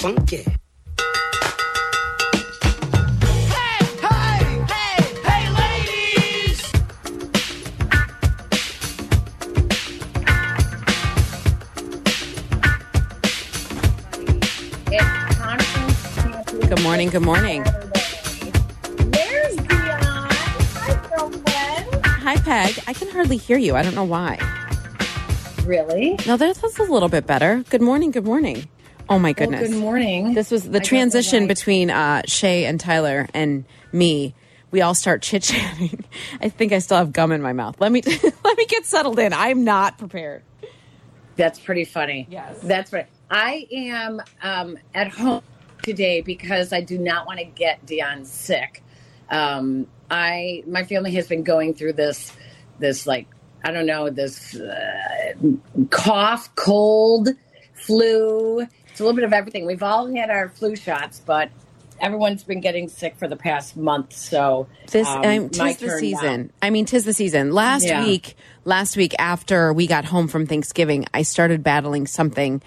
funky. Good morning. Good morning. There's Dionne. Hi, girlfriend. Hi, Peg. I can hardly hear you. I don't know why. Really? No, that's that's a little bit better. Good morning. Good morning. Oh my Well, goodness. good morning. This was the I transition between uh, Shay and Tyler and me. We all start chit chatting. I think I still have gum in my mouth. Let me let me get settled in. I'm not prepared. That's pretty funny. Yes. That's right. I am um, at home today because I do not want to get Dionne sick. Um, I my family has been going through this this like I don't know this uh, cough, cold, flu. It's a little bit of everything. We've all had our flu shots, but everyone's been getting sick for the past month. So This um, um, tis the turn now. season. I mean, tis the season. Last Yeah. week, last week after we got home from Thanksgiving, I started battling something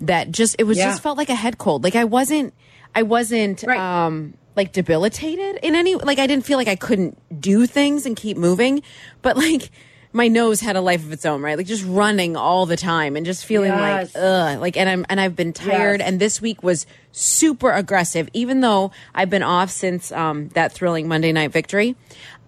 that just it was Yeah. just felt like a head cold. Like I wasn't, I wasn't Right. um like debilitated in any like I didn't feel like I couldn't do things and keep moving, but like my nose had a life of its own, right? Like just running all the time and just feeling Yes. like ugh, like and I'm and I've been tired Yes. and this week was super aggressive even though I've been off since um that thrilling Monday night victory.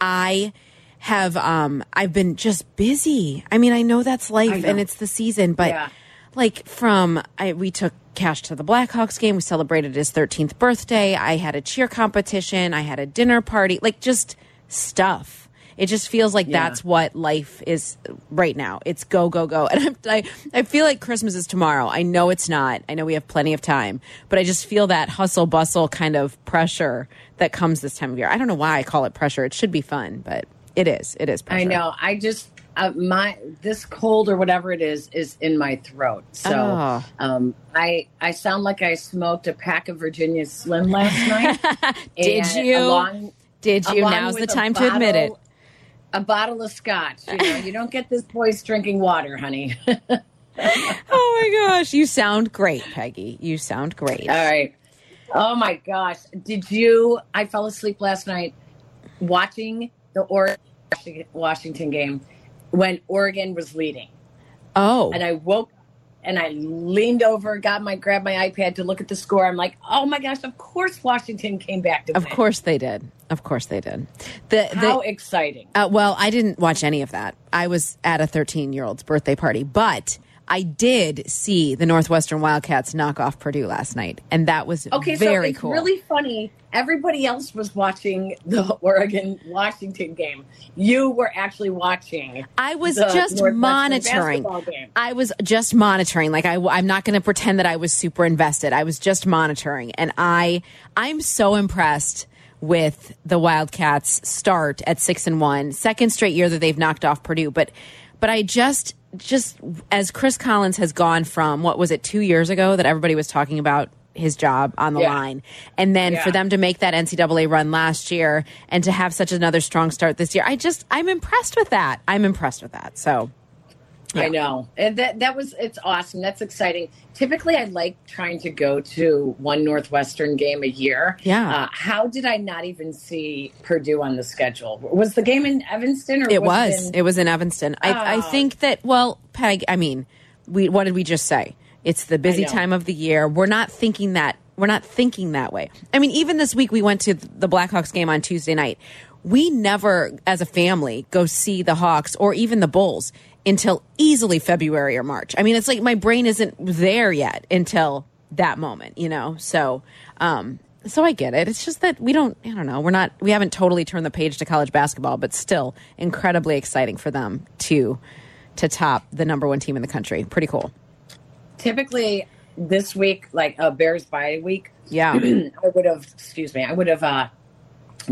I have um I've been just busy. I mean, I know that's life know. and it's the season, but Yeah. like from I we took Cash to the Blackhawks game. We celebrated his 13th birthday. I had a cheer competition. I had a dinner party. Like just stuff. It just feels like Yeah. that's what life is right now. It's go go go, and I'm, I I feel like Christmas is tomorrow. I know it's not. I know we have plenty of time, but I just feel that hustle bustle kind of pressure that comes this time of year. I don't know why I call it pressure. It should be fun, but it is. It is pressure. I know. I just uh, my this cold or whatever it is is in my throat. So Oh. um, I I sound like I smoked a pack of Virginia Slim last night. Did you? Along, Did you? Now's the time to admit it. A bottle of scotch. You know, you don't get this voice drinking water, honey. Oh my gosh, you sound great, Peggy. You sound great. All right. Oh my gosh. Did you? I fell asleep last night watching the Oregon Washington game when Oregon was leading. Oh, and I woke and I leaned over, got my grabbed my iPad to look at the score. I'm like, oh my gosh, of course Washington came back to of course they did. Of course they did. The How the exciting. uh, well, I didn't watch any of that. I was at a 13 year old's birthday party, but I did see the Northwestern Wildcats knock off Purdue last night, and that was Okay, very so it's cool. really funny. Everybody else was watching the Oregon Washington game. You were actually watching. I was just monitoring. I was just monitoring. Like I, I'm not going to pretend that I was super invested. I was just monitoring, and I, I'm so impressed with the Wildcats' start at six and one, second straight year that they've knocked off Purdue. But, but I just, just as Chris Collins has gone from what was it two years ago that everybody was talking about his job on the Yeah. line, and then Yeah. for them to make that NCAA run last year and to have such another strong start this year, I just, I'm impressed with that. I'm impressed with that. So. I know. And that that was it's awesome. That's exciting. Typically I like trying to go to one Northwestern game a year. Yeah. Uh, how did I not even see Purdue on the schedule? Was the game in Evanston or It was, was. in- It was in Evanston. I, I Oh. think that. Well, Peg. I mean, we. What did we just say? It's the busy time of the year. We're not thinking that. We're not thinking that way. I mean, even this week we went to the Blackhawks game on Tuesday night. We never, as a family, go see the Hawks or even the Bulls until easily February or March. I mean, it's like my brain isn't there yet until that moment, you know. So, um, so I get it. It's just that we don't. I don't know. We're not. We haven't totally turned the page to college basketball, but still incredibly exciting for them to to top the number one team in the country. Pretty cool. typically this week, like a Bears bye week, Yeah. I would have, excuse me, I would have uh,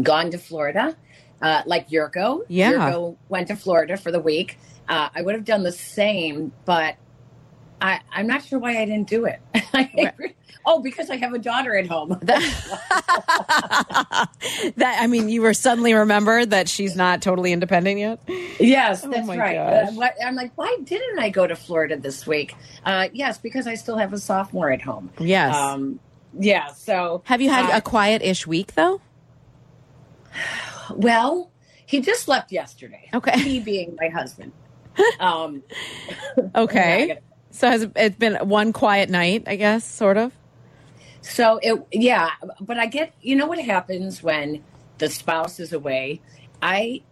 gone to Florida, uh, like Yurko. Yeah. Yurko went to Florida for the week. Uh, I would have done the same, but I, I'm not sure why I didn't do it. oh, because I have a daughter at home. that I mean, you were suddenly remembered that she's not totally independent yet. yes, Oh that's right. Uh, what, I'm like, why didn't I go to Florida this week? Uh, yes, because I still have a sophomore at home. Yes. Um, yeah. So Have you had uh, a quiet-ish week though? well? He just left yesterday. Okay. He being my husband. Um, Okay. So has it- it's been one quiet night, I guess, sort of? So it, yeah, but I get, you know what happens when the spouse is away? I,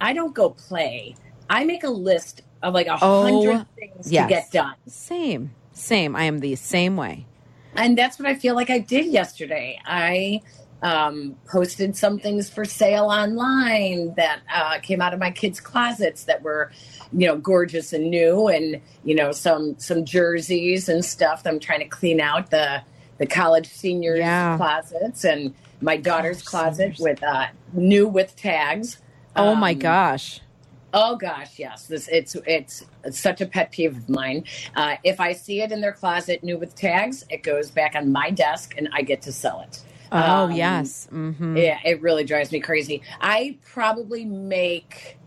I don't go play. I make a list of like a Oh, hundred things yes. to get done. Same. Same. I am the same way. And that's what I feel like I did yesterday. I um, posted some things for sale online that uh, came out of my kids' closets that were, you know, gorgeous and new, and you know, some some jerseys and stuff. that I'm trying to clean out the the college seniors' Yeah. closets and my daughter's College closet seniors. with uh, new with tags. Oh my Um, gosh. Oh gosh, yes. This it's it's, it's such a pet peeve of mine. Uh, if I see it in their closet new with tags, it goes back on my desk and I get to sell it. Oh Um, yes. hmm Yeah, it really drives me crazy. I probably make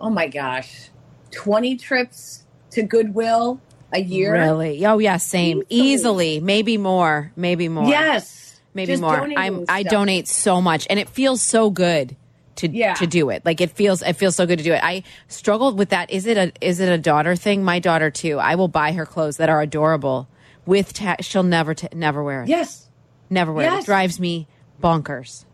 oh my gosh, twenty trips to Goodwill a year. Really? Oh yeah, same. Easily. Easily. Maybe more. Maybe more. Yes, Maybe Just more. I'm I donate so much and it feels so good to Yeah. to do it. Like it feels it feels so good to do it. I struggled with that. Is it a is it a daughter thing? My daughter too. I will buy her clothes that are adorable with ta- she'll never never wear it. Yes, Never wear it. It drives me bonkers.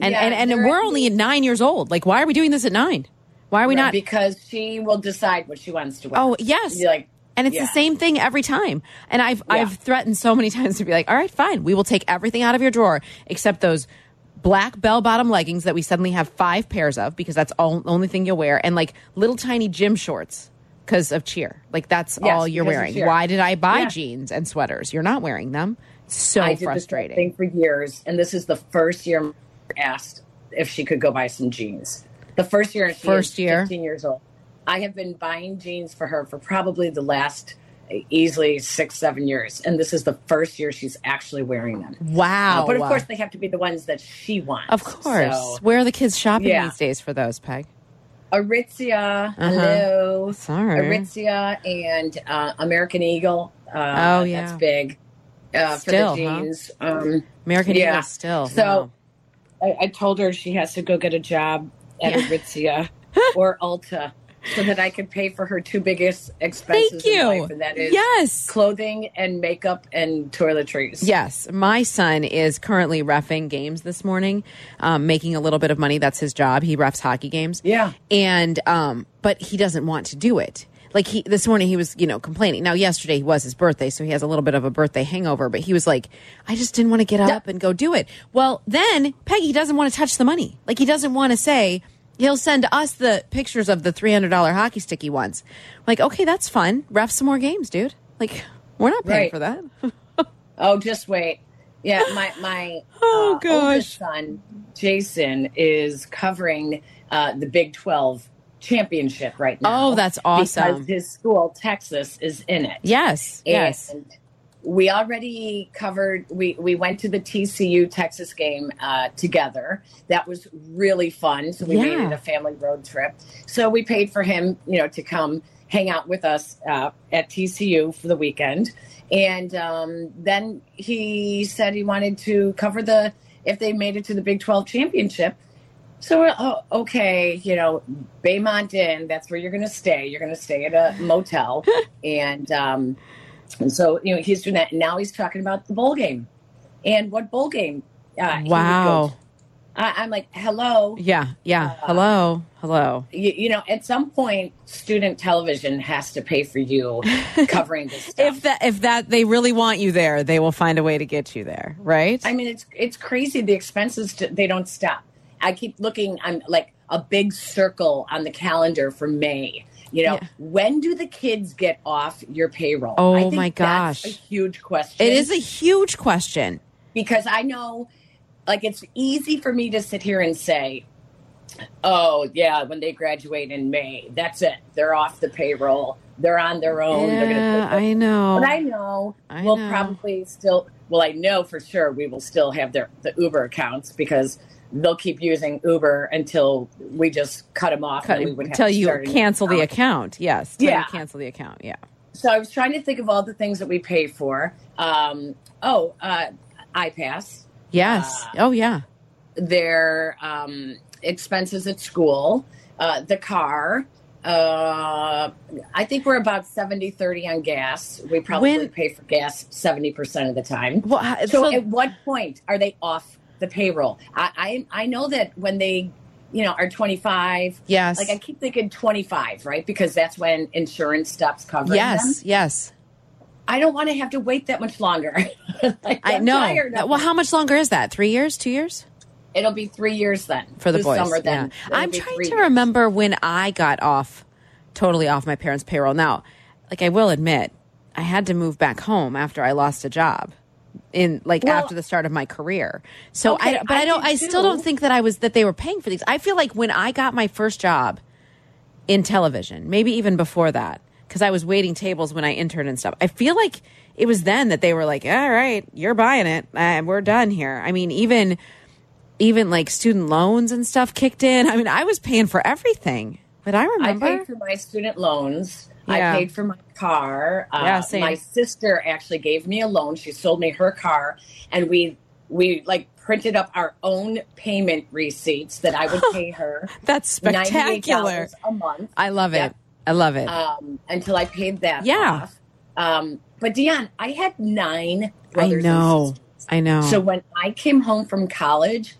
And Yeah, and, and we're only 9 years old. Like why are we doing this at 9? Why are we Right, not because she will decide what she wants to wear. Oh, yes. Like And it's Yeah. the same thing every time. And I've Yeah. I've threatened so many times to be like, all right, fine, we will take everything out of your drawer except those black bell bottom leggings that we suddenly have five pairs of because that's all the only thing you'll wear, and like little tiny gym shorts because of cheer. Like that's Yes, all you're wearing. Why did I buy Yeah. jeans and sweaters? You're not wearing them. So I did the same frustrating. thing for years, and this is the first year I asked if she could go buy some jeans. The first year, First year? 15 years old. I have been buying jeans for her for probably the last easily six, seven years, and this is the first year she's actually wearing them. Wow. Uh, but of course, they have to be the ones that she wants. of course. So, Where are the kids shopping Yeah. these days for those, Peg? Aritzia, Uh-huh. hello, Sorry. Aritzia, and uh, American Eagle. Uh, Oh, yeah. that's big uh, Still, for the huh? jeans. Um, American Yeah. Eagle still. So wow. I, I told her she has to go get a job at Yeah. Aritzia or Ulta so that I could pay for her two biggest expenses Thank you. in life, and that is yes. clothing and makeup and toiletries. Yes, my son is currently refing games this morning, um, making a little bit of money. That's his job. He refs hockey games. Yeah. and um, but he doesn't want to do it. Like he this morning, he was you know complaining. Now yesterday was his birthday, so he has a little bit of a birthday hangover. But he was like, I just didn't want to get up and go do it. Well, then Peggy doesn't want to touch the money. Like he doesn't want to say. He'll send us the pictures of the three hundred dollar hockey stick he wants. Like, okay, that's fun. Ref some more games, dude. Like, we're not paying Right. for that. Oh, just wait. Yeah, my my Oh, uh, gosh. oldest son Jason is covering uh, the Big Twelve championship right now. Oh, that's awesome. Because his school, Texas, is in it. Yes, yes. We already covered. We we went to the TCU Texas game uh, together. That was really fun. So we made it a family road trip. So we paid for him, you know, to come hang out with us uh, at TCU for the weekend. And um, then he said he wanted to cover the if they made it to the Big Twelve championship. So we're oh, okay, you know, Baymont Inn. That's where you're going to stay. You're going to stay at a motel, and um, and so you know he's doing that. And now he's talking about the bowl game, and what bowl game? Uh, he would go Wow. I, I'm like, hello. Yeah, yeah. Uh, hello, hello. You, you know, at some point, student television has to pay for you covering this stuff. If that if that they really want you there, they will find a way to get you there, right? I mean, it's it's crazy. The expenses to, they don't stop. I keep looking. I'm like a big circle on the calendar for May. You know, Yeah. when do the kids get off your payroll? Oh, I think my that's gosh. a huge question. it is a huge question. because I know, like, it's easy for me to sit here and say, "Oh, yeah, when they graduate in May, that's it. They're off the payroll. They're on their own. They're yeah, gonna." I know. But I know I we'll know. probably still. Well, I know for sure we will still have their the Uber accounts because they'll keep using Uber until we just cut them off. and we would Until you start a new cancel the account. Yes. Yeah. cancel the account. Yeah. So I was trying to think of all the things that we pay for. Um, oh, uh, iPass, Yes. Uh, oh yeah. their um, expenses at school, uh, the car. Uh, I think we're about 70 30 on gas. We probably When- pay for gas 70% of the time. Well, So, so- at what point are they off the payroll? I, I, I know that when they, you know, are 25, yes. like I keep thinking 25, right? Because that's when insurance stops covering yes. them. Yes. I don't want to have to wait that much longer. Like, I know. Uh, well, how much longer is that? Three years? Two years? It'll be three years then for the boys. Summer, then yeah. I'm trying to years. remember when I got off, totally off my parents' payroll. Now, like I will admit, I had to move back home after I lost a job in like Well- after the start of my career. So Okay, I, but I, I don't. I still too. don't think that I was that they were paying for these. I feel like when I got my first job in television, maybe even before that, because I was waiting tables when I interned and stuff. I feel like it was then that they were like, "All right, you're buying it, and we're done here." I mean, even even like student loans and stuff kicked in. I mean, I was paying for everything, but I remember I paid for my student loans. Yeah. I paid for my car. Uh, Yeah, same. My sister actually gave me a loan. She sold me her car, and we we like printed up our own payment receipts that I would pay her That's spectacular. $98 a month. I love it. I love it. um, until I paid that Yeah. off. Um, but Dionne, I had nine I brothers. and know. sisters. I know. So when I came home from college,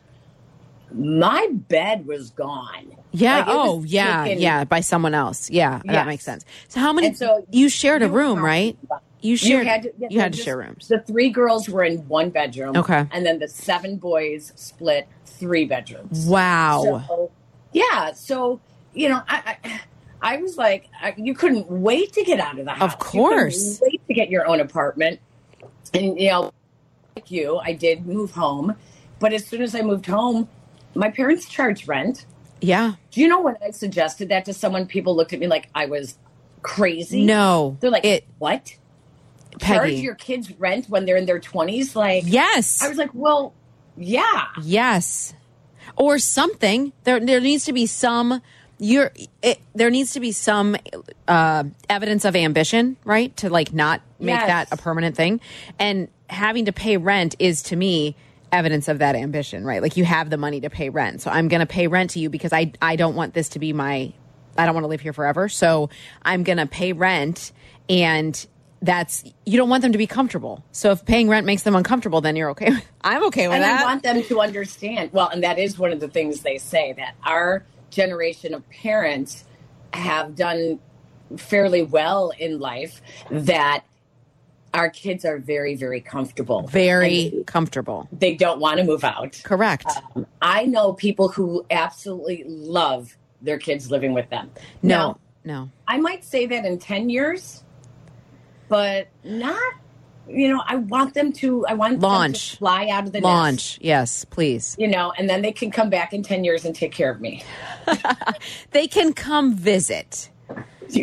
my bed was gone. Yeah. like, oh, yeah. taken- Yeah. By someone else. Yeah. That makes sense. So how many? And so you shared a room, right? You shared. You had to, yeah, just- share rooms. The three girls were in one bedroom. Okay. And then the seven boys split three bedrooms. Wow. So, yeah. So, you know, I, I, I was like, I, you couldn't wait to get out of the house. Of course. You wait to get your own apartment. And, you know, like you, I did move home. But as soon as I moved home, my parents charged rent. Yeah. Do you know when I suggested that to someone, people looked at me like I was crazy? No. They're like, it. what? Charge your kids rent when they're in their 20s? Like, yes. I was like, well, yeah. Yes. Or something. There there needs to be some you're it, there needs to be some uh, evidence of ambition, right? To like not make Yes. that a permanent thing. And having to pay rent is to me evidence of that ambition, right? Like you have the money to pay rent. So I'm going to pay rent to you because I I don't want this to be my I don't want to live here forever. So I'm going to pay rent and that's you don't want them to be comfortable. So if paying rent makes them uncomfortable, then you're okay. with I'm okay with And that. I want them to understand. Well, and that is one of the things they say that our generation of parents have done fairly well in life that our kids are very, very comfortable. very And comfortable. they don't want to move out. Correct. Um, I know people who absolutely love their kids living with them. no, Now, no. I might say that in 10 years, but not, you know, I want them to, I want them Launch. to fly out of the nest, Launch. Yes, please. you know, and then they can come back in 10 years and take care of me. They can come visit.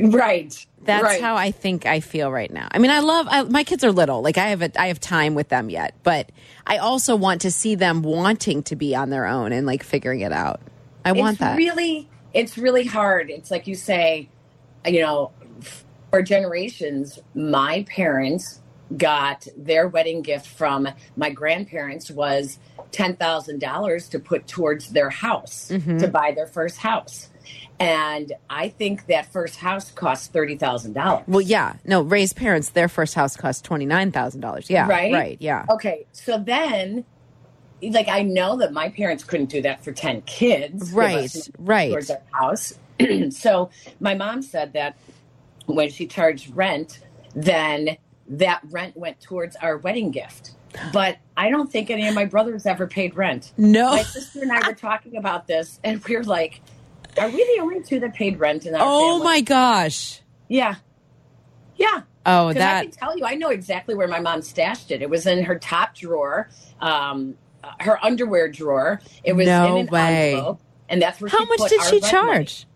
Right. That's right. how I think I feel right now. I mean, I love I, my kids are little. Like I have a I have time with them yet, but I also want to see them wanting to be on their own and like figuring it out. I want that. really, it's really hard. It's like you say, you know, for generations, my parents got their wedding gift from my grandparents was $10,000 to put towards their house Mm-hmm. to buy their first house. And I think that first house cost $30,000. well, yeah. No, Ray's parents, their first house cost twenty nine thousand dollars. Yeah. Right? Right. Yeah. Okay, so then, like, I know that my parents couldn't do that for 10 kids. Right, right. Towards their house. so my mom said that when she charged rent, then that rent went towards our wedding gift. But I don't think any of my brothers ever paid rent. No. My sister and I were talking about this, and we were like, are we the only two that paid rent in that? Oh family? my gosh. Yeah. Yeah. Oh, Because I can tell you, I know exactly where my mom stashed it. It was in her top drawer, um, uh, her underwear drawer. It was No in an way. envelope, and that's where. How much did she rent money. charge?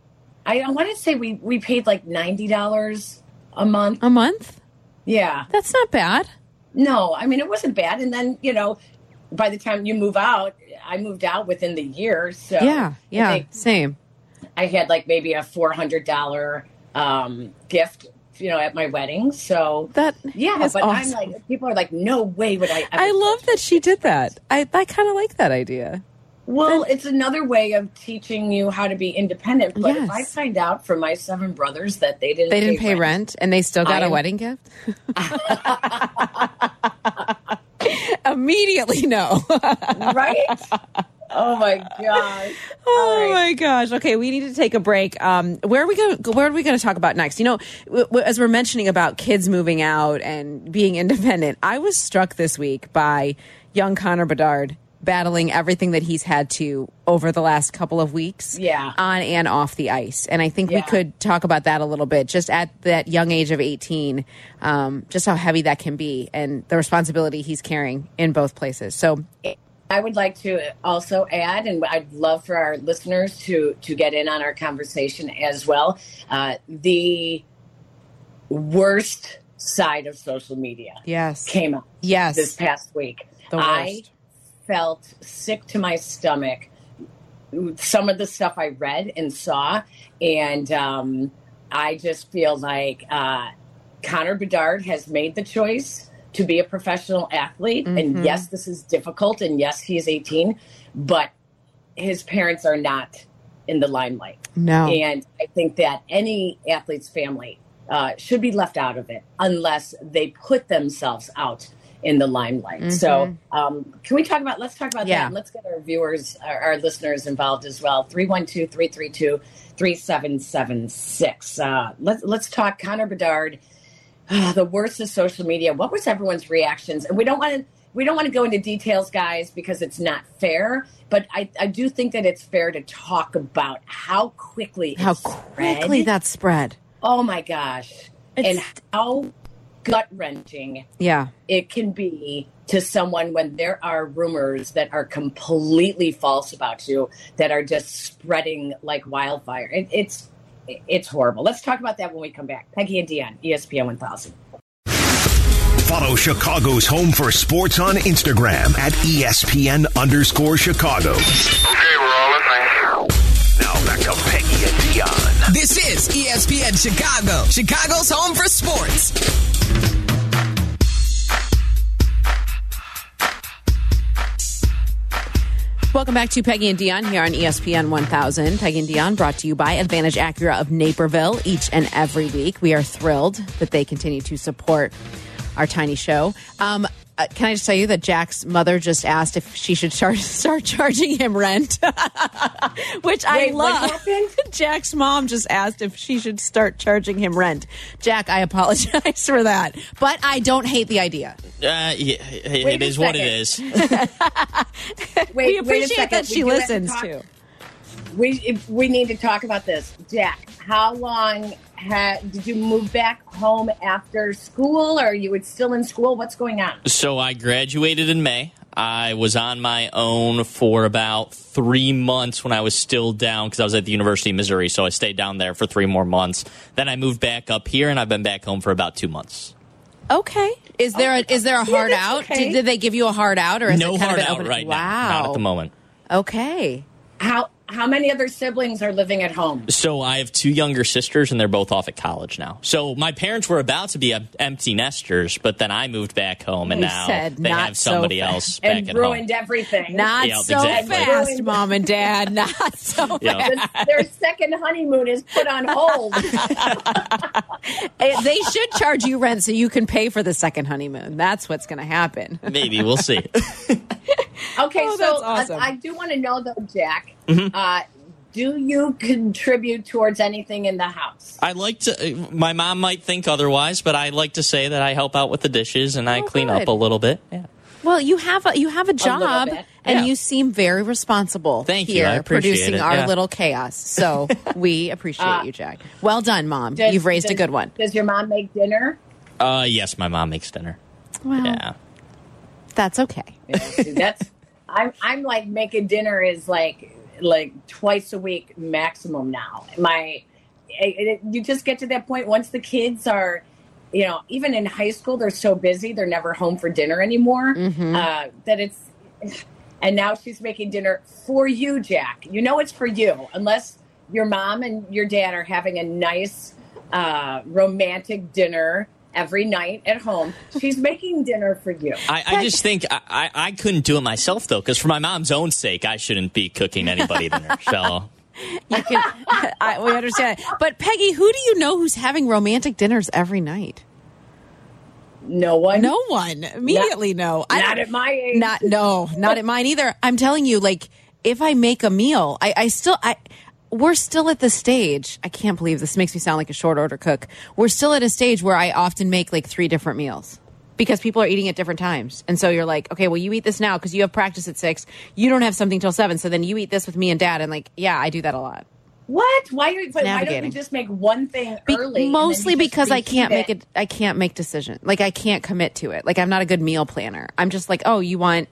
I, I want to say we we paid like ninety dollars a month. A month? Yeah, That's not bad. no, I mean it wasn't bad. And then you know, by the time you move out, I moved out within the year. So Yeah. Yeah. think Same. I had like maybe a four hundred dollar um, gift you know, at my wedding. So That yeah, but I'm like, people are like, no way would I. Ever I love that she did that. I I kind of like that idea. Well, it's another way of teaching you how to be independent. But if I find out from my seven brothers that they didn't, They didn't pay rent and they still got I a am- wedding gift. Immediately no. right? Oh my gosh! Oh right. my gosh. Okay, we need to take a break. Um, where are we going? Where are we going to talk about next? You know, as we're mentioning about kids moving out and being independent, I was struck this week by young Connor Bedard battling everything that he's had to over the last couple of weeks, Yeah. on and off the ice. And I think we could talk about that a little bit, just at that young age of eighteen, um, just how heavy that can be and the responsibility he's carrying in both places. So I would like to also add, and I'd love for our listeners to to get in on our conversation as well. Uh, the worst side of social media yes, came up yes, this past week. I felt sick to my stomach. Some of the stuff I read and saw, and um, I just feel like uh, Connor Bedard has made the choice to be a professional athlete. Mhm. And yes, this is difficult, and yes, he is 18, but his parents are not in the limelight. no. And I think that any athlete's family uh, should be left out of it unless they put themselves out in the limelight. So, um, can we talk about, let's talk about Yeah. that. And let's get our viewers, our, our listeners involved as well. 312 332 3776. Uh, Let's let's talk Connor Bedard. The worst of social media. What was everyone's reactions? And we don't want to we don't want to go into details, guys, because it's not fair. But I, I do think that it's fair to talk about how quickly how spread. quickly that spread. oh my gosh and how gut wrenching Yeah. it can be to someone when there are rumors that are completely false about you that are just spreading like wildfire. It, it's it's horrible. Let's talk about that when we come back. Peggy and Dionne, ESPN 1000. Follow Chicago's Home for Sports on Instagram at E ESPN underscore Chicago. Okay, we're all listening. Now back to Peggy and Dionne. This is ESPN Chicago, Chicago's home for sports. Welcome back to Peggy and Dionne here on ESPN 1000. Peggy and Dionne brought to you by Advantage Acura of Naperville each and every week. We are thrilled that they continue to support our tiny show. Um, uh, can I just tell you that Jack's mother just asked if she should char- start charging him rent, which I Wait, what love. happened? Jack's mom just asked if she should start charging him rent. Jack, I apologize for that, but I don't hate the idea. Uh, yeah, it Wait is what it is. Wait, We appreciate second. that she We do have to talk- too. We if we need to talk about this, Jack. How long ha- did you move back home after school, or you were still in school? What's going on? So I graduated in May. I was on my own for about three months when I was still down because I was at the University of Missouri. So I stayed down there for three more months. Then I moved back up here, and I've been back home for about two months. Okay. Is there a is there a hard that's out? okay. Did, did they give you a hard out or is no it kind hard of an out open? right wow. now. Not at the moment. Okay. How how many other siblings are living at home? So I have two younger sisters, and they're both off at college now. So my parents were about to be empty nesters, but then I moved back home, and They now said they not have so somebody fast. else back and at ruined home. everything. Not Yeah, so exactly. fast, mom and dad. Not so Yeah. fast. Their second honeymoon is put on hold. Eh, They should charge you rent so you can pay for the second honeymoon. That's what's going to happen. Maybe we'll see. Okay, Oh, so that's uh, awesome. I do want to know though, Jack. Mm-hmm. Uh, do you contribute towards anything in the house? I like to. My mom might think otherwise, but I like to say that I help out with the dishes and I Oh, clean good. up a little bit. Yeah. Well, you have a you have a job, bit. and Yeah. you seem very responsible. Thank you. here, I appreciate producing it. our Yeah. little chaos. So we appreciate Uh, you, Jack. Well done, mom. Does- You've raised a good one. Does your mom make dinner? Uh, yes, my mom makes dinner. Well, Yeah. that's okay. Yeah, see, that's I'm I'm like making dinner is like like twice a week maximum now. My it, it- you just get to that point once the kids are you know even in high school they're so busy they're never home for dinner anymore Mm-hmm. uh, that it's and now she's making dinner for you Jack you know it's for you unless your mom and your dad are having a nice uh, romantic dinner every night at home. She's making dinner for you. I, I just think I, I, I couldn't do it myself though, because for my mom's own sake, I shouldn't be cooking anybody dinner. So You can, I, we understand. But Peggy, who do you know who's having romantic dinners every night? No one. No one. Immediately, no. I Not don't- at my age. Not no, not at mine either. I'm telling you, like if I make a meal, I, I still I we're still at the stage. I can't believe this makes me sound like a short order cook. We're still at a stage where I often make like three different meals. Because people are eating at different times. And so you're like, okay, well, you eat this now because you have practice at six. You don't have something till seven. So then you eat this with me and dad. And like, yeah, I do that a lot. What? Why? Are, but why don't you just make one thing early? then mostly because I can't make it. I can't make decision. Like I can't commit to it. Like I'm not a good meal planner. I'm just like, oh, you want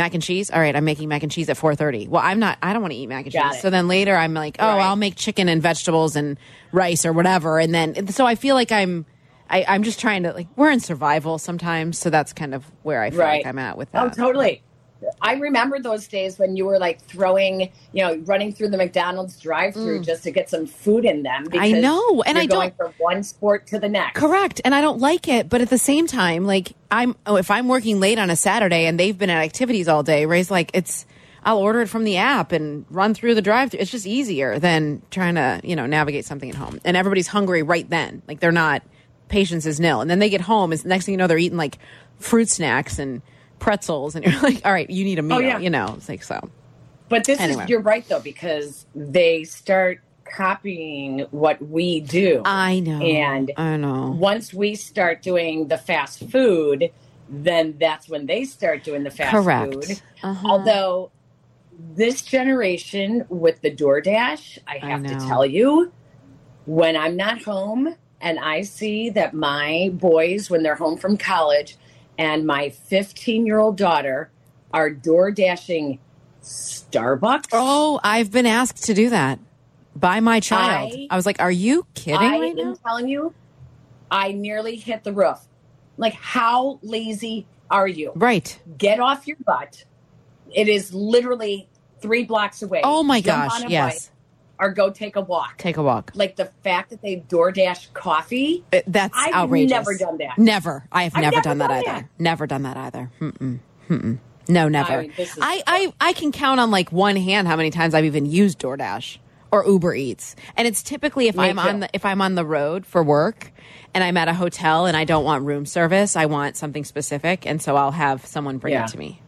mac and cheese? All right, I'm making mac and cheese at 4:30. Well, I'm not. I don't want to eat mac and Got cheese. it. So then later, I'm like, oh, Right. I'll make chicken and vegetables and rice or whatever. And then so I feel like I'm. I, I'm just trying to like we're in survival sometimes, so that's kind of where I feel Right. like I'm at with that. Oh, that. totally. I remember those days when you were like throwing, you know, running through the McDonald's drive-through just to get some food in them. Mm. I know, and you're I going don't- from one sport to the next. Correct. And I don't like it, but at the same time, like I'm oh, if I'm working late on a Saturday and they've been at activities all day, Ray's like it's I'll order it from the app and run through the drive through. It's just easier than trying to, you know, navigate something at home. And everybody's hungry right then. Like they're not patience is nil. And then they get home is next thing you know they're eating like fruit snacks and pretzels and you're like, "All right, you need a meal." Oh, yeah. You know, it's like so. But this Anyway. is you're right though because they start copying what we do. I know. And I know. once we start doing the fast food, then that's when they start doing the fast Correct. food. Uh-huh. Although this generation with the DoorDash, I I have to tell you, when I'm not home and I see that my boys, when they're home from college, and my 15 year old daughter are door dashing Starbucks. Oh, I've been asked to do that by my child. I- I, was like, "Are you kidding I right now?" am telling you, I nearly hit the roof. Like, how lazy are you? Right. Get off your butt. It is literally three blocks away. Oh my Jump gosh, yes. bike or go take a walk. Take a walk. Like the fact that they DoorDash coffee. Uh, That's I've outrageous. never done that. Never. I have never, never done that done either. Never done that either. Mm-mm. Mm-mm. No, never. I mean, I, I, I can count on like one hand how many times I've even used DoorDash or Uber Eats. And it's typically if Me I'm too. on the if I'm on the road for work and I'm at a hotel and I don't want room service, I want something specific and so I'll have someone bring Yeah. it to me.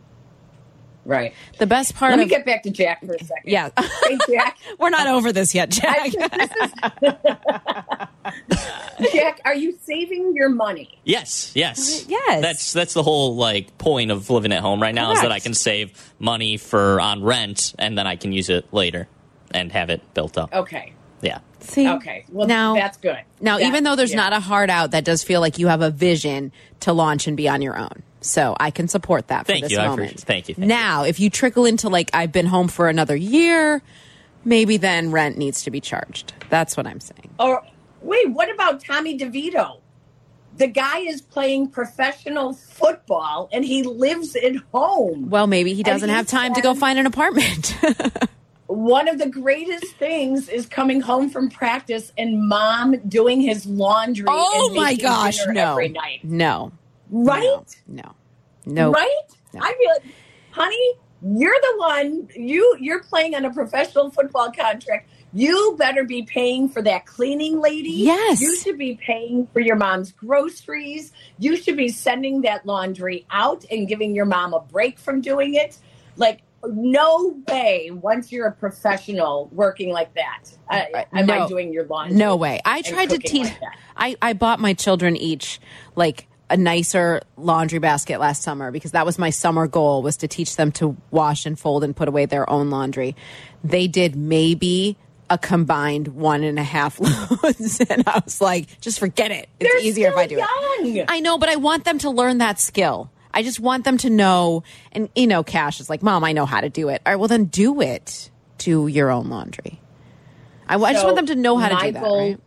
Right. The best part Let me of get back to Jack for a second. Yeah. Hey, Jack. We're not over this yet, Jack. Jack, are you saving your money? yes, yes, Yes. That's that's the whole like point of living at home right now is that I can save money for on rent and then I can use it later and have it built up. Okay. Yeah. See? Okay. Well, now that's good. Now, That- even though there's yeah. not a hard out, that does feel like you have a vision to launch and be on your own. So I can support that for Thank this you. I moment. appreciate- thank you, thank you. now, if you trickle into like I've been home for another year, maybe then rent needs to be charged. That's what I'm saying. Or wait, what about Tommy DeVito? The guy is playing professional football and he lives at home. Well, maybe he doesn't he have time to go find an apartment. One of the greatest things is coming home from practice and mom doing his laundry. oh and my gosh, no, Every night. no, Right? no, no, Right? No. I feel like, honey, you're the one. You you're playing on a professional football contract. You better be paying for that cleaning lady. Yes. You should be paying for your mom's groceries. You should be sending that laundry out and giving your mom a break from doing it. Like no way. Once you're a professional working like that, uh, Right. am I doing your laundry? No way. I tried to teach. like. I I bought my children each like a nicer laundry basket last summer because that was my summer goal was to teach them to wash and fold and put away their own laundry. They did maybe a combined one and a half loads, and I was like, just forget it. It's They're easier if I do it. I know, but I want them to learn that skill. I just want them to know. And you know, Cash is like, Mom, I know how to do it. All right, well then do it. Do your own laundry. I, I just want them to know how to do that. goal- right?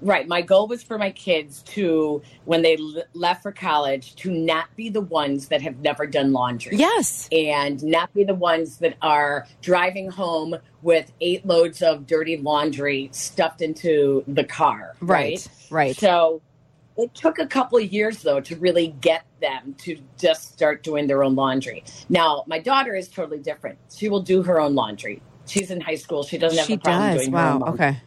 Right. My goal was for my kids to, when they l- left for college, to not be the ones that have never done laundry. Yes. And not be the ones that are driving home with eight loads of dirty laundry stuffed into the car. Right. Right. So it took a couple of years, though, to really get them to just start doing their own laundry. Now, my daughter is totally different. She will do her own laundry. She's in high school. She doesn't have She a problem does. doing her own Wow. laundry Okay.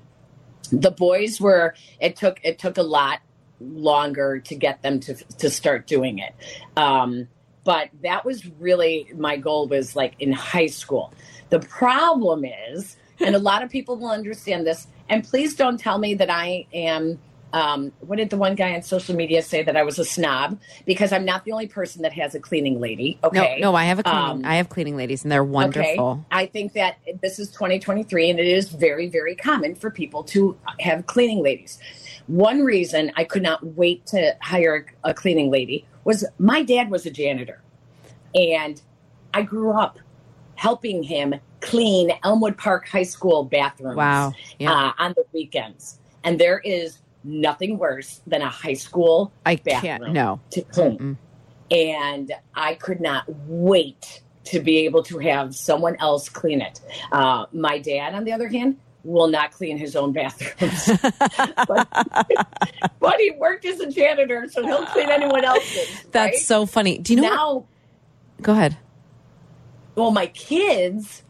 The boys were it took it took a lot longer to get them to to start doing it. Um but that was really my goal was like in high school. The problem is and a lot of people will understand this and please don't tell me that i am um, what did the one guy on social media say that I was a snob? Because I'm not the only person that has a cleaning lady. Okay, No, no, I have a cleaning. Um, I have cleaning ladies, and they're wonderful. Okay. I think that this is 2023 and it is very, very common for people to have cleaning ladies. One reason I could not wait to hire a cleaning lady was my dad was a janitor. And I grew up helping him clean Elmwood Park High School bathrooms Wow. Yeah. uh, on the weekends. And there is nothing worse than a high school I bathroom can't. No. to clean. And I could not wait to be able to have someone else clean it. Uh, my dad, on the other hand, will not clean his own bathrooms. but, but he worked as a janitor, so he'll clean anyone else's. That's right? so funny. Do you know? what- Go ahead. Well, my kids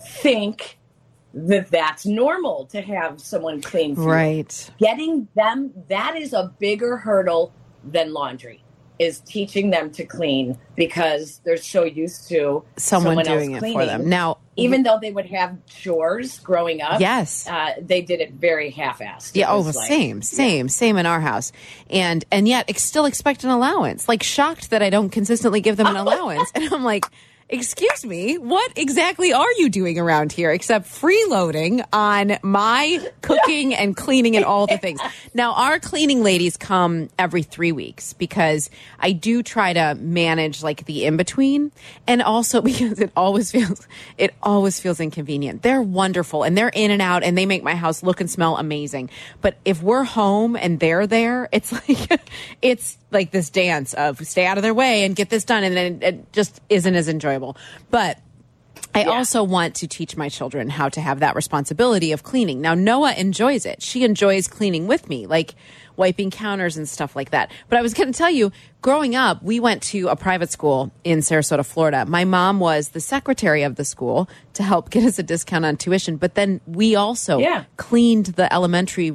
think that that's normal to have someone clean. for you. Right. getting them that is a bigger hurdle than laundry is teaching them to clean because they're so used to Someone, else doing it for them. Now, even though they would have chores growing up yes. uh, they did it very half-assed Yeah. Oh, like- same, same, same in our house, and and yet ex- still expect an allowance. Like shocked that I don't consistently give them an allowance, and I'm like, excuse me, what exactly are you doing around here except freeloading on my cooking and cleaning and all the things? Now, our cleaning ladies come every three weeks because I do try to manage like the in between, and also because it always feels it always feels inconvenient. They're wonderful and they're in and out and they make my house look and smell amazing. But if we're home and they're there, it's like it's like this dance of stay out of their way and get this done, and then it just isn't as enjoyable. But I also want to teach my children how to have that responsibility of cleaning. Now, Noah enjoys it. She enjoys cleaning with me, like wiping counters and stuff like that. But I was going to tell you, growing up, we went to a private school in Sarasota, Florida. My mom was the secretary of the school to help get us a discount on tuition. But then we also Yeah. cleaned the elementary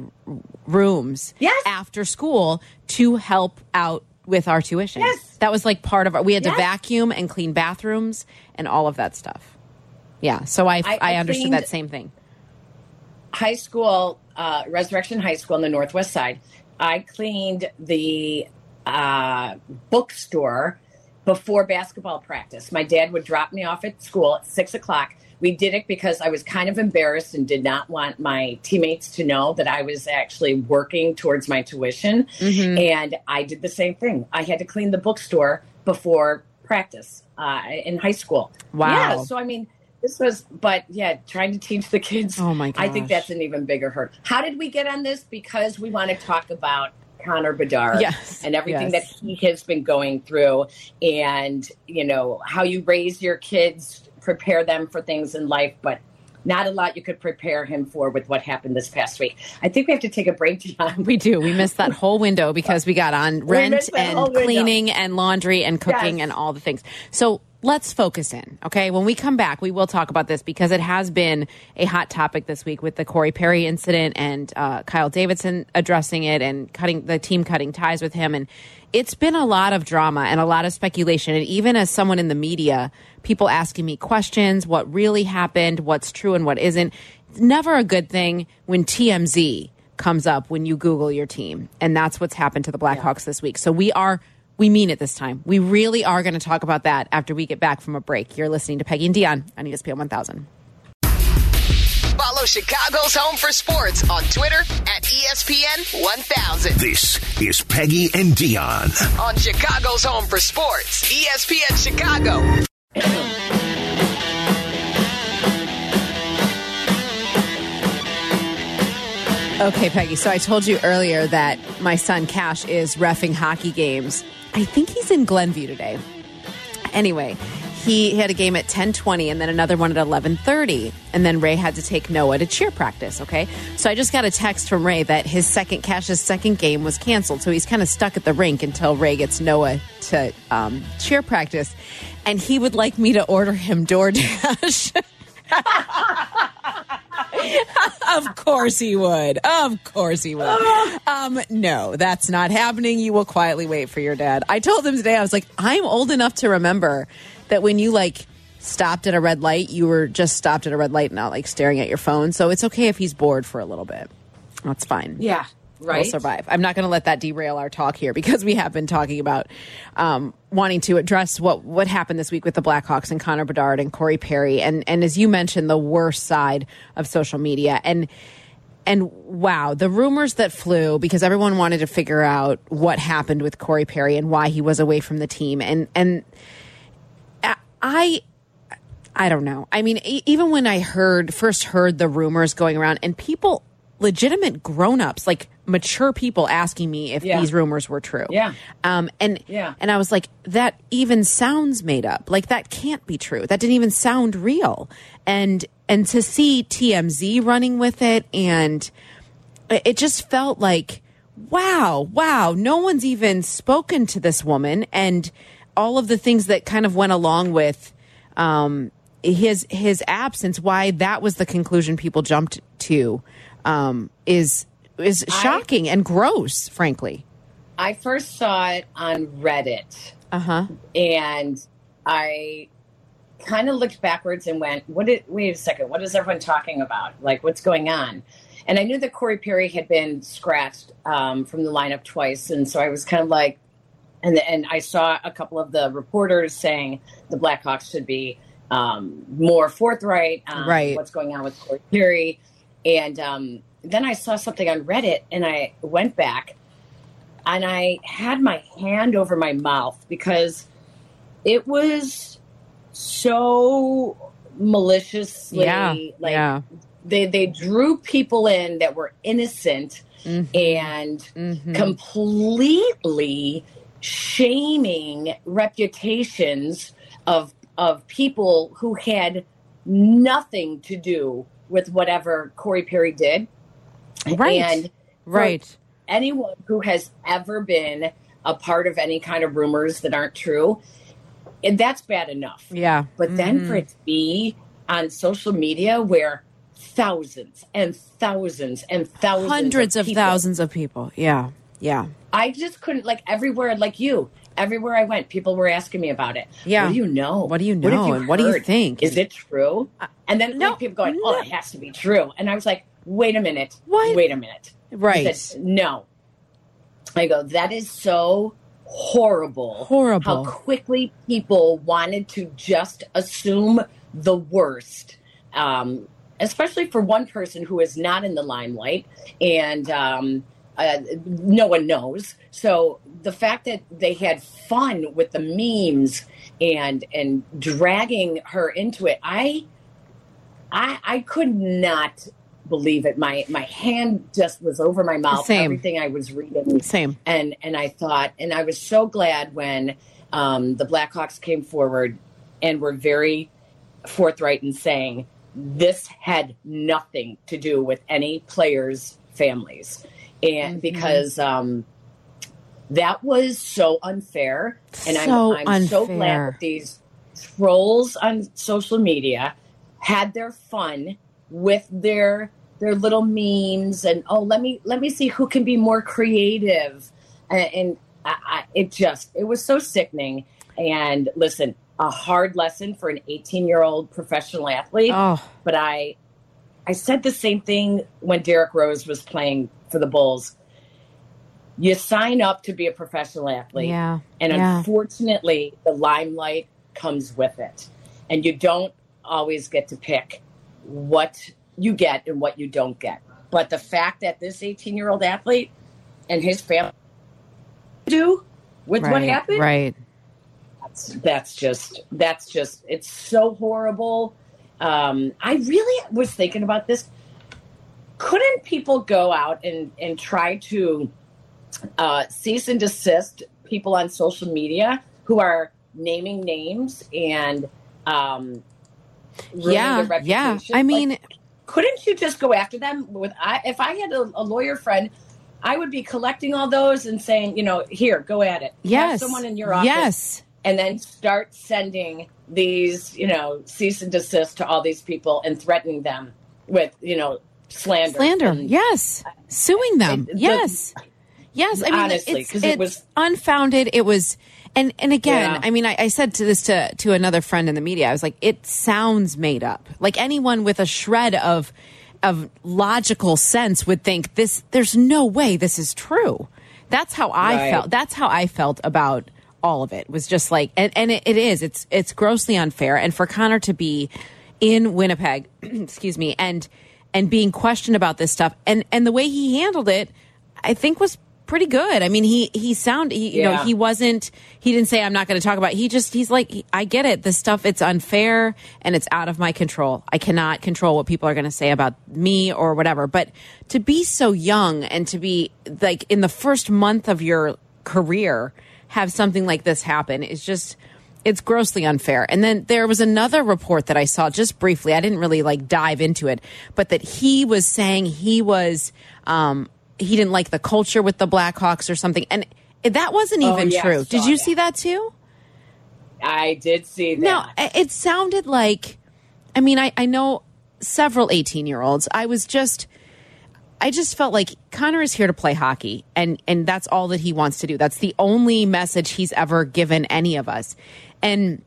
rooms Yes. after school to help out with our tuition. Yes. That was like part of our, we had to vacuum and clean bathrooms and all of that stuff. Yeah. So I, I, I- I understood that same thing. high school, uh, Resurrection High School on the Northwest Side, I cleaned the uh, bookstore before basketball practice. My dad would drop me off at school at six o'clock. We did it because I was kind of embarrassed and did not want my teammates to know that I was actually working towards my tuition. Mm-hmm. And I did the same thing. I had to clean the bookstore before practice uh, in high school. Wow. Yeah. So, I mean, this was, but yeah, trying to teach the kids. Oh, my God. I think that's an even bigger hurt. How did we get on this? Because we want to talk about Connor Bedard Yes, and everything yes. that he has been going through, and you know how you raise your kids, prepare them for things in life, but. Not a lot you could prepare him for with what happened this past week. I think we have to take a break, John. We do. We missed that whole window because we got on rent and window. cleaning and laundry and cooking Yes. and all the things. So let's focus in. Okay. When we come back, we will talk about this because it has been a hot topic this week with the Corey Perry incident and uh, Kyle Davidson addressing it and cutting the team cutting ties with him. And it's been a lot of drama and a lot of speculation. And even as someone in the media, people asking me questions, what really happened, what's true and what isn't. It's never a good thing when TMZ comes up when you Google your team. And that's what's happened to the Blackhawks this week. So we are, we mean it this time. We really are going to talk about that after we get back from a break. You're listening to Peggy and Dionne on ESPN 1000. Follow Chicago's Home for Sports on Twitter at ESPN 1000. This is Peggy and Dionne. On Chicago's Home for Sports, ESPN Chicago. Okay, Peggy. So I told you earlier that my son Cash is refing hockey games. I think he's in Glenview today. Anyway, he had a game at 10:20 and then another one at 11:30 and then Ray had to take Noah to cheer practice, okay? So I just got a text from Ray that his second Cash's second game was canceled. So he's kind of stuck at the rink until Ray gets Noah to um, cheer practice and he would like me to order him DoorDash. of course he would. Of course he would. Um, no, that's not happening. You will quietly wait for your dad. I told him today, I was like, I'm old enough to remember that when you like stopped at a red light, you were just stopped at a red light, not like staring at your phone. So it's okay if he's bored for a little bit. That's fine. Yeah, right. We'll survive. I'm not going to let that derail our talk here because we have been talking about um, wanting to address what what happened this week with the Blackhawks and Connor Bedard and Corey Perry, and and as you mentioned, the worst side of social media and. And wow, the rumors that flew because everyone wanted to figure out what happened with Corey Perry and why he was away from the team. And and I I don't know. I mean, e- even when I heard first heard the rumors going around and people legitimate grown-ups like mature people asking me if Yeah. these rumors were true. Yeah. Um and Yeah. and I was like that even sounds made up. Like that can't be true. That didn't even sound real. And and to see TMZ running with it and it it just felt like wow wow no one's even spoken to this woman and all of the things that kind of went along with um his his absence why that was the conclusion people jumped to um is is shocking and gross frankly I first saw it on Reddit. uh-huh and I kind of looked backwards and went, "What? Did, wait a second. What is everyone talking about? Like, what's going on?" And I knew that Corey Perry had been scratched um, from the lineup twice, and so I was kind of like, and and I saw a couple of the reporters saying the Blackhawks should be um, more forthright on Right. what's going on with Corey Perry, and um, then I saw something on Reddit, and I went back and I had my hand over my mouth because it was so maliciously yeah like yeah they they drew people in that were innocent Mhm. and Mhm. completely shaming reputations of of people who had nothing to do with whatever Corey Perry did. Right. And right anyone who has ever been a part of any kind of rumors that aren't true, and that's bad enough. yeah But then Mhm. for it to be on social media where thousands and thousands and thousands hundreds of, people- thousands of people yeah yeah I just couldn't like everywhere like you. Everywhere I went, people were asking me about it. Yeah. What do you know? What do you know? And what do you think? Is it true? And then no, like, people going, "Oh, no. it has to be true." And I was like, "Wait a minute. What? Wait a minute." Right said, no. I go, that is so horrible. Horrible. How quickly people wanted to just assume the worst. Um, especially for one person who is not in the limelight and um, uh, no one knows. So the fact that they had fun with the memes and and dragging her into it, I I I could not believe it. My my hand just was over my mouth. Same. Everything I was reading same and and I thought, and I was so glad when um, the Blackhawks came forward and were very forthright in saying this had nothing to do with any players' families, and because um, that was so unfair, and So I'm I'm so glad that these trolls on social media had their fun with their their little memes and oh let me let me see who can be more creative. And, and I, I, it just it was so sickening. And listen a hard lesson for an 18 year old professional athlete. Oh. But i i said the same thing when derrick rose was playing for the bulls you sign up to be a professional athlete yeah and yeah. unfortunately, the limelight comes with it. And you don't always get to pick what you get and what you don't get. But the fact that this 18 year old athlete and his family do with what happened, right that's, that's just, that's just, it's so horrible. Um, I really was thinking about this. Couldn't people go out and and try to uh, cease and desist people on social media who are naming names and um, yeah, yeah. I Like, mean, couldn't you just go after them with I, if i had a, a lawyer friend i would be collecting all those and saying you know here go at it Have yes, someone in your office yes. and then start sending these you know cease and desist to all these people and threatening them with you know slander. Slander And- yes. Suing them It- the- yes. Yes i mean Honestly, it's, 'cause it it's was- unfounded it was and and again Yeah. i mean I, I said to this to to another friend in the media i was like it sounds made up. Like anyone with a shred of of logical sense would think this there's no way this is true. That's how i Right. felt that's how i felt about all of it was just like and, and it, it is it's it's grossly unfair and for connor to be in winnipeg excuse me and and being questioned about this stuff. And and the way he handled it i think was pretty good. I mean he he sound he, you know he wasn't he didn't say i'm not going to talk about it. he just he's like i get it. This stuff it's unfair and it's out of my control. I cannot control what people are going to say about me or whatever. But to be so young and to be like in the first month of your career have something like this happen is just it's grossly unfair. And then there was another report that I saw just briefly. I didn't really like dive into it, but that he was saying he was um he didn't like the culture with the Blackhawks or something. And that wasn't Oh, even yeah, true. Did you that. see that too? i did see that No, it sounded like, I mean, I, I know several 18 year olds. I was just, I just felt like Connor is here to play hockey and, and that's all that he wants to do. That's the only message he's ever given any of us. And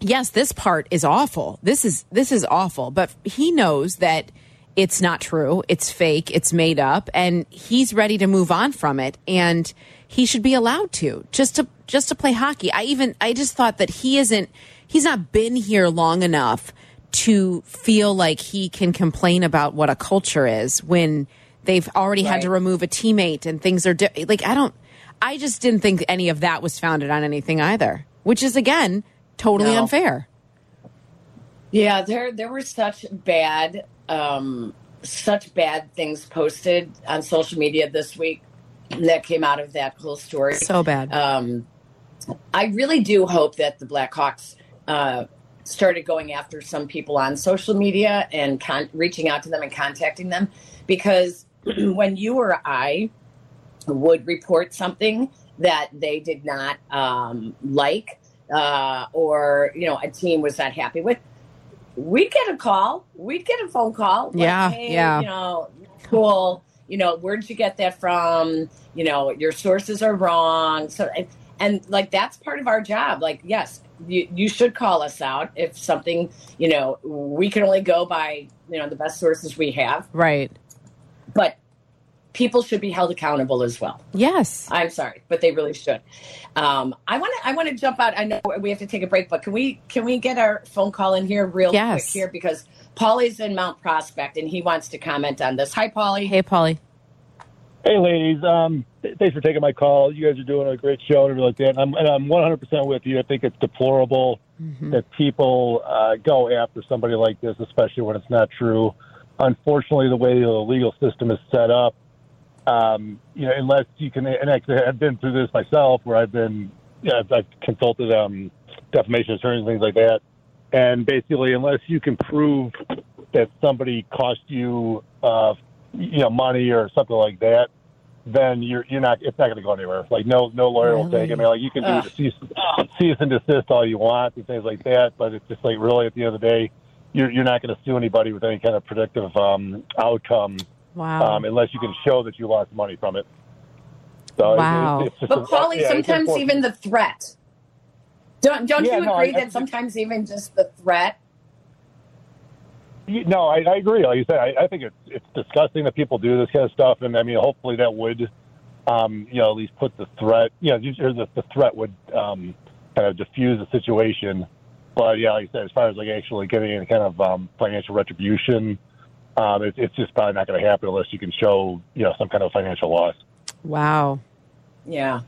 yes, this part is awful. This is, this is awful, but he knows that it's not true. It's fake. It's made up and he's ready to move on from it. And he should be allowed to just to, just to play hockey. I even, I just thought that he isn't, he's not been here long enough to feel like he can complain about what a culture is when they've already had to remove a teammate and things are di- like, I don't, I just didn't think any of that was founded on anything either, which is again, totally No. unfair. Yeah, there there were such bad um such bad things posted on social media this week that came out of that whole story. So bad. Um I really do hope that the Blackhawks uh started going after some people on social media and con- reaching out to them and contacting them because when you or I would report something that they did not um, like uh, or you know a team was not happy with. We'd get a call. We'd get a phone call like, Yeah, hey, yeah. you know cool. You know where'd you get that from? You know your sources are wrong. So and, and like that's part of our job. Like yes you, you should call us out if something you know we can only go by you know the best sources we have. Right. but people should be held accountable as well Yes. I'm sorry, but they really should. Um, I want to. I want to jump out. I know we have to take a break, but can we can we get our phone call in here real Yes. quick here because Paulie's in Mount Prospect and he wants to comment on this. Hi, Paulie. Hey, Paulie. Hey, ladies. Um, th- thanks for taking my call. You guys are doing a great show and everything like that. And I'm, and I'm 100% with you. I think it's deplorable that people uh, go after somebody like this, especially when it's not true. Unfortunately, the way the legal system is set up, um, you know, unless you can, and actually, I've been through this myself, where I've been, you know, I've, I've consulted um, defamation attorneys things like that, and basically, unless you can prove that somebody cost you, uh, you know, money or something like that, then you're you're not it's not going to go anywhere. Like no no lawyer will take. it. I mean, like you can do Ugh. cease, cease and desist all you want and things like that, but it's just like really at the end of the day, you're you're not going to sue anybody with any kind of predictive um, outcome Wow. um, unless you can show that you lost money from it. So it- Wow. it's just But a- Paulie, yeah, sometimes even the threat. Don't don't Yeah, you no, agree I- I- that sometimes even just the threat? You- No, I, I agree. Like you said, I, I think it's it's disgusting that people do this kind of stuff, and I mean, hopefully that would, um, you know, at least put the threat, you know, the, the threat would um, kind of diffuse the situation. But yeah, like you said, as far as like actually getting any kind of um, financial retribution, um, it, it's just probably not going to happen unless you can show, you know, some kind of financial loss. wow. Yeah.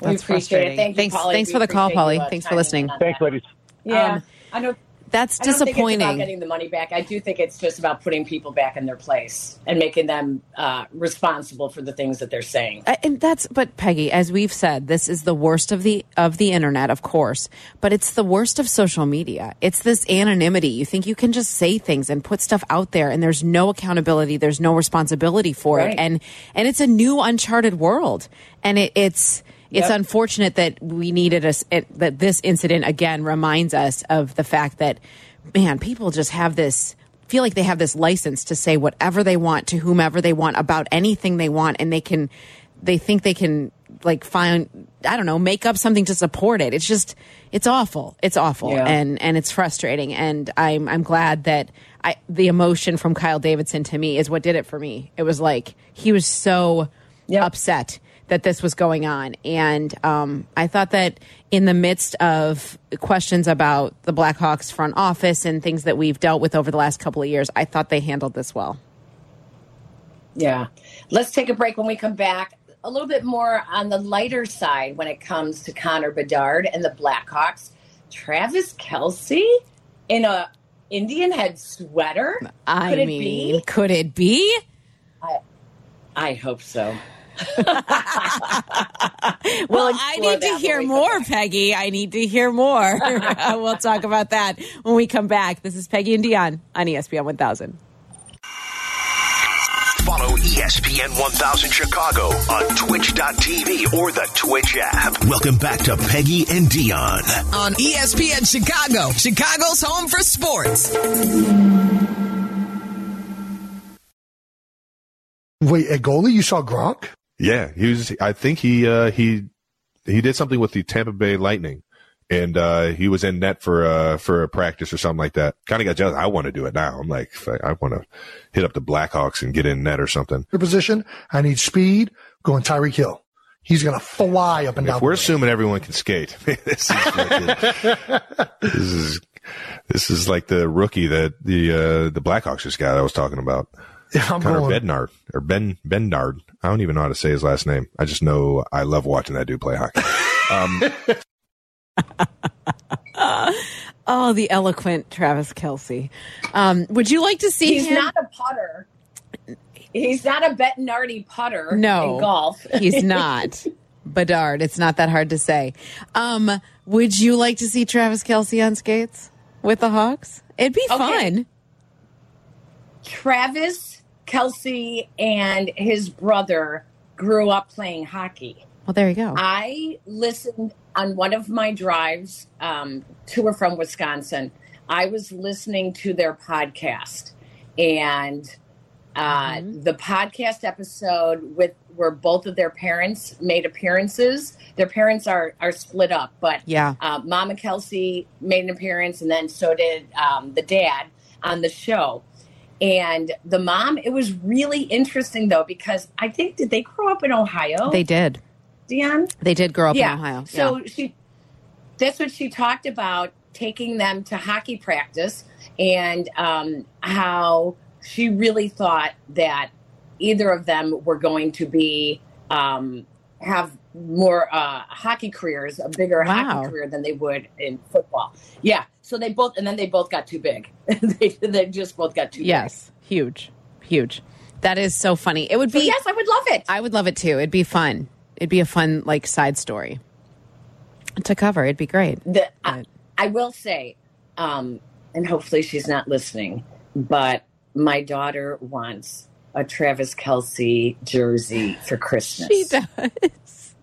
we That's appreciate frustrating. it. Thank you, Thanks- Paulie. thanks We for the call, appreciate you, Paulie. uh, Thanks for listening. Thanks, ladies. Yeah, Um, I know. That's disappointing. I don't think it's about getting the money back. I do think it's just about putting people back in their place and making them uh, responsible for the things that they're saying. And that's but Peggy, as we've said, this is the worst of the of the internet, of course, but it's the worst of social media. It's this anonymity. You think you can just say things and put stuff out there, and there's no accountability, there's no responsibility for Right. it, and and it's a new uncharted world, and it, it's. It's Yep. unfortunate that we needed us that this incident again reminds us of the fact that man, people just have this feel like they have this license to say whatever they want to whomever they want about anything they want and they can they think they can like find I don't know, make up something to support it. It's just it's awful. It's awful Yeah. and and it's frustrating and I'm I'm glad that I the emotion from Kyle Davidson to me is what did it for me. It was like he was so Yep. upset that this was going on. And um, I thought that in the midst of questions about the Blackhawks front office and things that we've dealt with over the last couple of years, I thought they handled this well. Yeah. Let's take a break when we come back. A little bit more on the lighter side when it comes to Connor Bedard and the Blackhawks. Travis Kelce in a Indian head sweater. I Could it mean, be? could it be? I hope so. Well, explore I need to hear more. Peggy. I need to hear more. we'll talk about that when we come back. This is Peggy and Dionne on E ESPN 1000. Follow ESPN 1000 Chicago on twitch.tv or the Twitch app. Welcome back to Peggy and Dionne. on ESPN Chicago, Chicago's home for sports. Wait, a goalie? You saw Gronk? Yeah, he was. I think he uh, he he did something with the Tampa Bay Lightning, and uh, he was in net for uh, for a practice or something like that. Kind of got jealous. I want to do it now. I'm like, I, want to hit up the Blackhawks and get in net or something. Your position? I need speed. Going Tyreek Hill. He's going to fly up and down. If we're assuming everyone can skate, this is like the- this is this is like the rookie that the uh, the Blackhawks just got. I was talking about. I'm Connor going. Bednard or Ben Bendard. I don't even know how to say his last name. I just know I love watching that dude play hockey. Um, Oh, the eloquent Travis Kelce. Um, would you like to see He's him? not a putter. He's not a Bettinardi putter No. in golf. He's not. Bedard. It's not that hard to say. Um, would you like to see Travis Kelce on skates with the Hawks? It'd be Okay. fun. Travis Kelce and his brother grew up playing hockey. Well, there you go. I listened on one of my drives um, to or from Wisconsin. I was listening to their podcast, and uh, the podcast episode with where both of their parents made appearances. Their parents are are split up, but Yeah. uh, Mama Kelce made an appearance, and then so did um, the dad on the show. And the mom, it was really interesting though because I think did they grow up in Ohio? They did. Dionne. They did grow up yeah. in Ohio. So yeah. she, that's what she talked about taking them to hockey practice and um, how she really thought that either of them were going to be um, have more uh, hockey careers, a bigger Wow. hockey career than they would in football. Yeah. So they both, and then they both got too big. they, they just both got too Yes. Huge. Huge. That is so funny. It would big. So be. yes, I would love it. I would love it too. It'd be fun. It'd be a fun like side story to cover. It'd be great. the, I, I will say, um, and hopefully she's not listening, but my daughter wants a Travis Kelce jersey for Christmas. She does.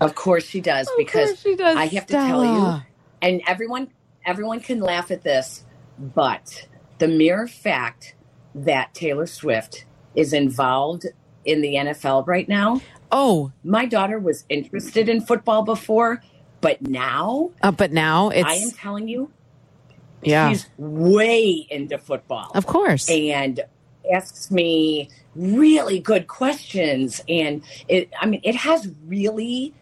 Of course she does, Of because course she does, I have to tell you, and everyone everyone can laugh at this, but the mere fact that Taylor Swift is involved in the NFL right now, Oh, my daughter was interested in football before, but now uh, but now it's I am telling you, yeah. she's way into football Of course. and asks me really good questions. And it, I mean, it has really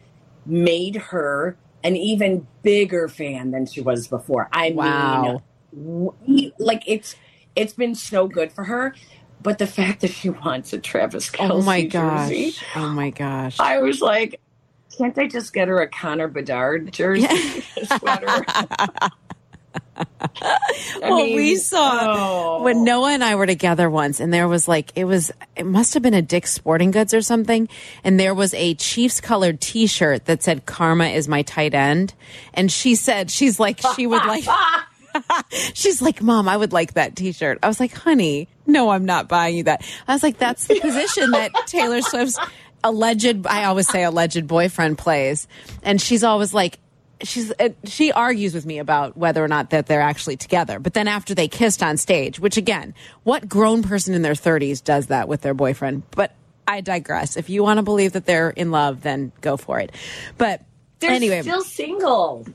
made her an even bigger fan than she was before. I Wow. mean, like it's it's been so good for her. But the fact that she wants a Travis Kelce oh my gosh. jersey, Oh my gosh. I was like, can't I just get her a Connor Bedard jersey sweater? well, mean, we saw oh. when Noah and I were together once, and there was like it was it must have been a Dick's Sporting Goods or something, and there was a Chiefs colored T-shirt that said "Karma is my tight end," and she said she's like she would like. She's like, Mom, I would like that t shirt. I was like, Honey, no, I'm not buying you that. I was like, That's the position that Taylor Swift's alleged, I always say alleged boyfriend plays. And she's always like, she's uh, she argues with me about whether or not that they're actually together. But then after they kissed on stage which again what grown person in their 30s does that with their boyfriend? But i digress. If you want to believe that they're in love then go for it. But They're anyway. still single.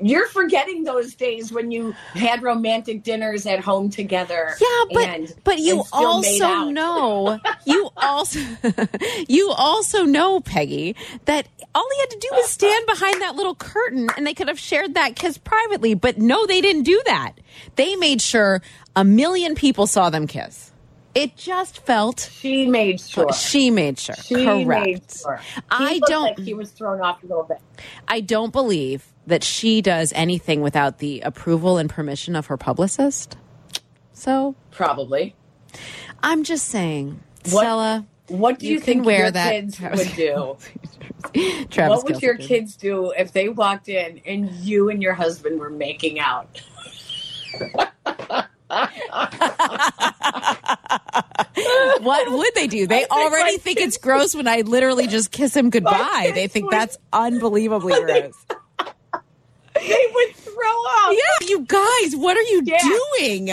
You're forgetting those days when you had romantic dinners at home together. Yeah, but and, but you and still made also know you also you also know Peggy that all he had to do was stand behind that little curtain and they could have shared that kiss privately. But no, they didn't do that. They made sure a million people saw them kiss. It just felt she made sure. She made sure. She Correct. made sure. I don't. Like he was thrown off a little bit. I don't believe that she does anything without the approval and permission of her publicist. So probably. I'm just saying, What- Stella. What do you, You think your that kids would do? Travis what would your kids do if they walked in and you and your husband were making out? what would they do? They think already my think it's gross when I literally just kiss him goodbye. They think would- that's unbelievably gross. They would throw up. Yeah, you guys, what are you Yeah. doing?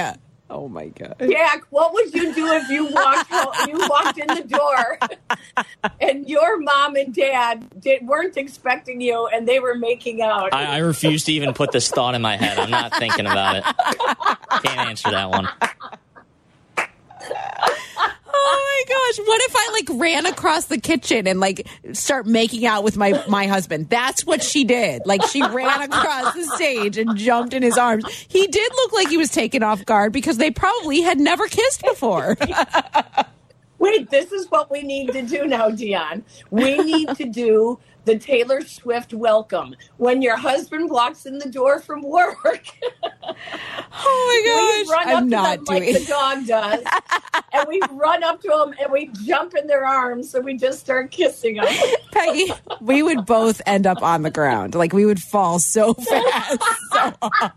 Oh my god. Jack, what would you do if you walked ho- you walked in the door and your mom and dad did, weren't expecting you and they were making out? I, I refuse to even put this thought in my head. I'm not thinking about it. Can't answer that one. Oh my gosh. What if I like ran across the kitchen and like start making out with my my husband? That's what she did. Like she ran across the stage and jumped in his arms. He did look like he was taken off guard because they probably had never kissed before. Wait, this is what we need to do now, Dionne. We need to do the Taylor Swift welcome when your husband walks in the door from work. Oh we my run gosh. up I'm to not doing like the dog does, and we run up to them and we jump in their arms and we just start kissing them. Peggy, we would both end up on the ground. Like we would fall so fast. So hard.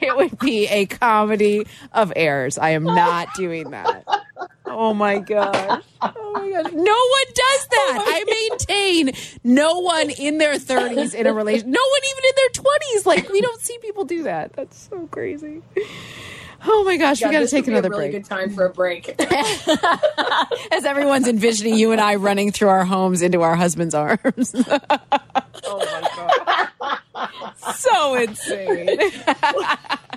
It would be a comedy of errors. I am not doing that. Oh my gosh. Oh my gosh. No one does that. Oh I maintain no one in their 30s in a relation. No one even in their 20s. Like we don't see people do that. That's so crazy. Oh my gosh, God, we got to take another a really break. good time for a break. As everyone's envisioning you and I running through our homes into our husband's arms. oh my god. so insane.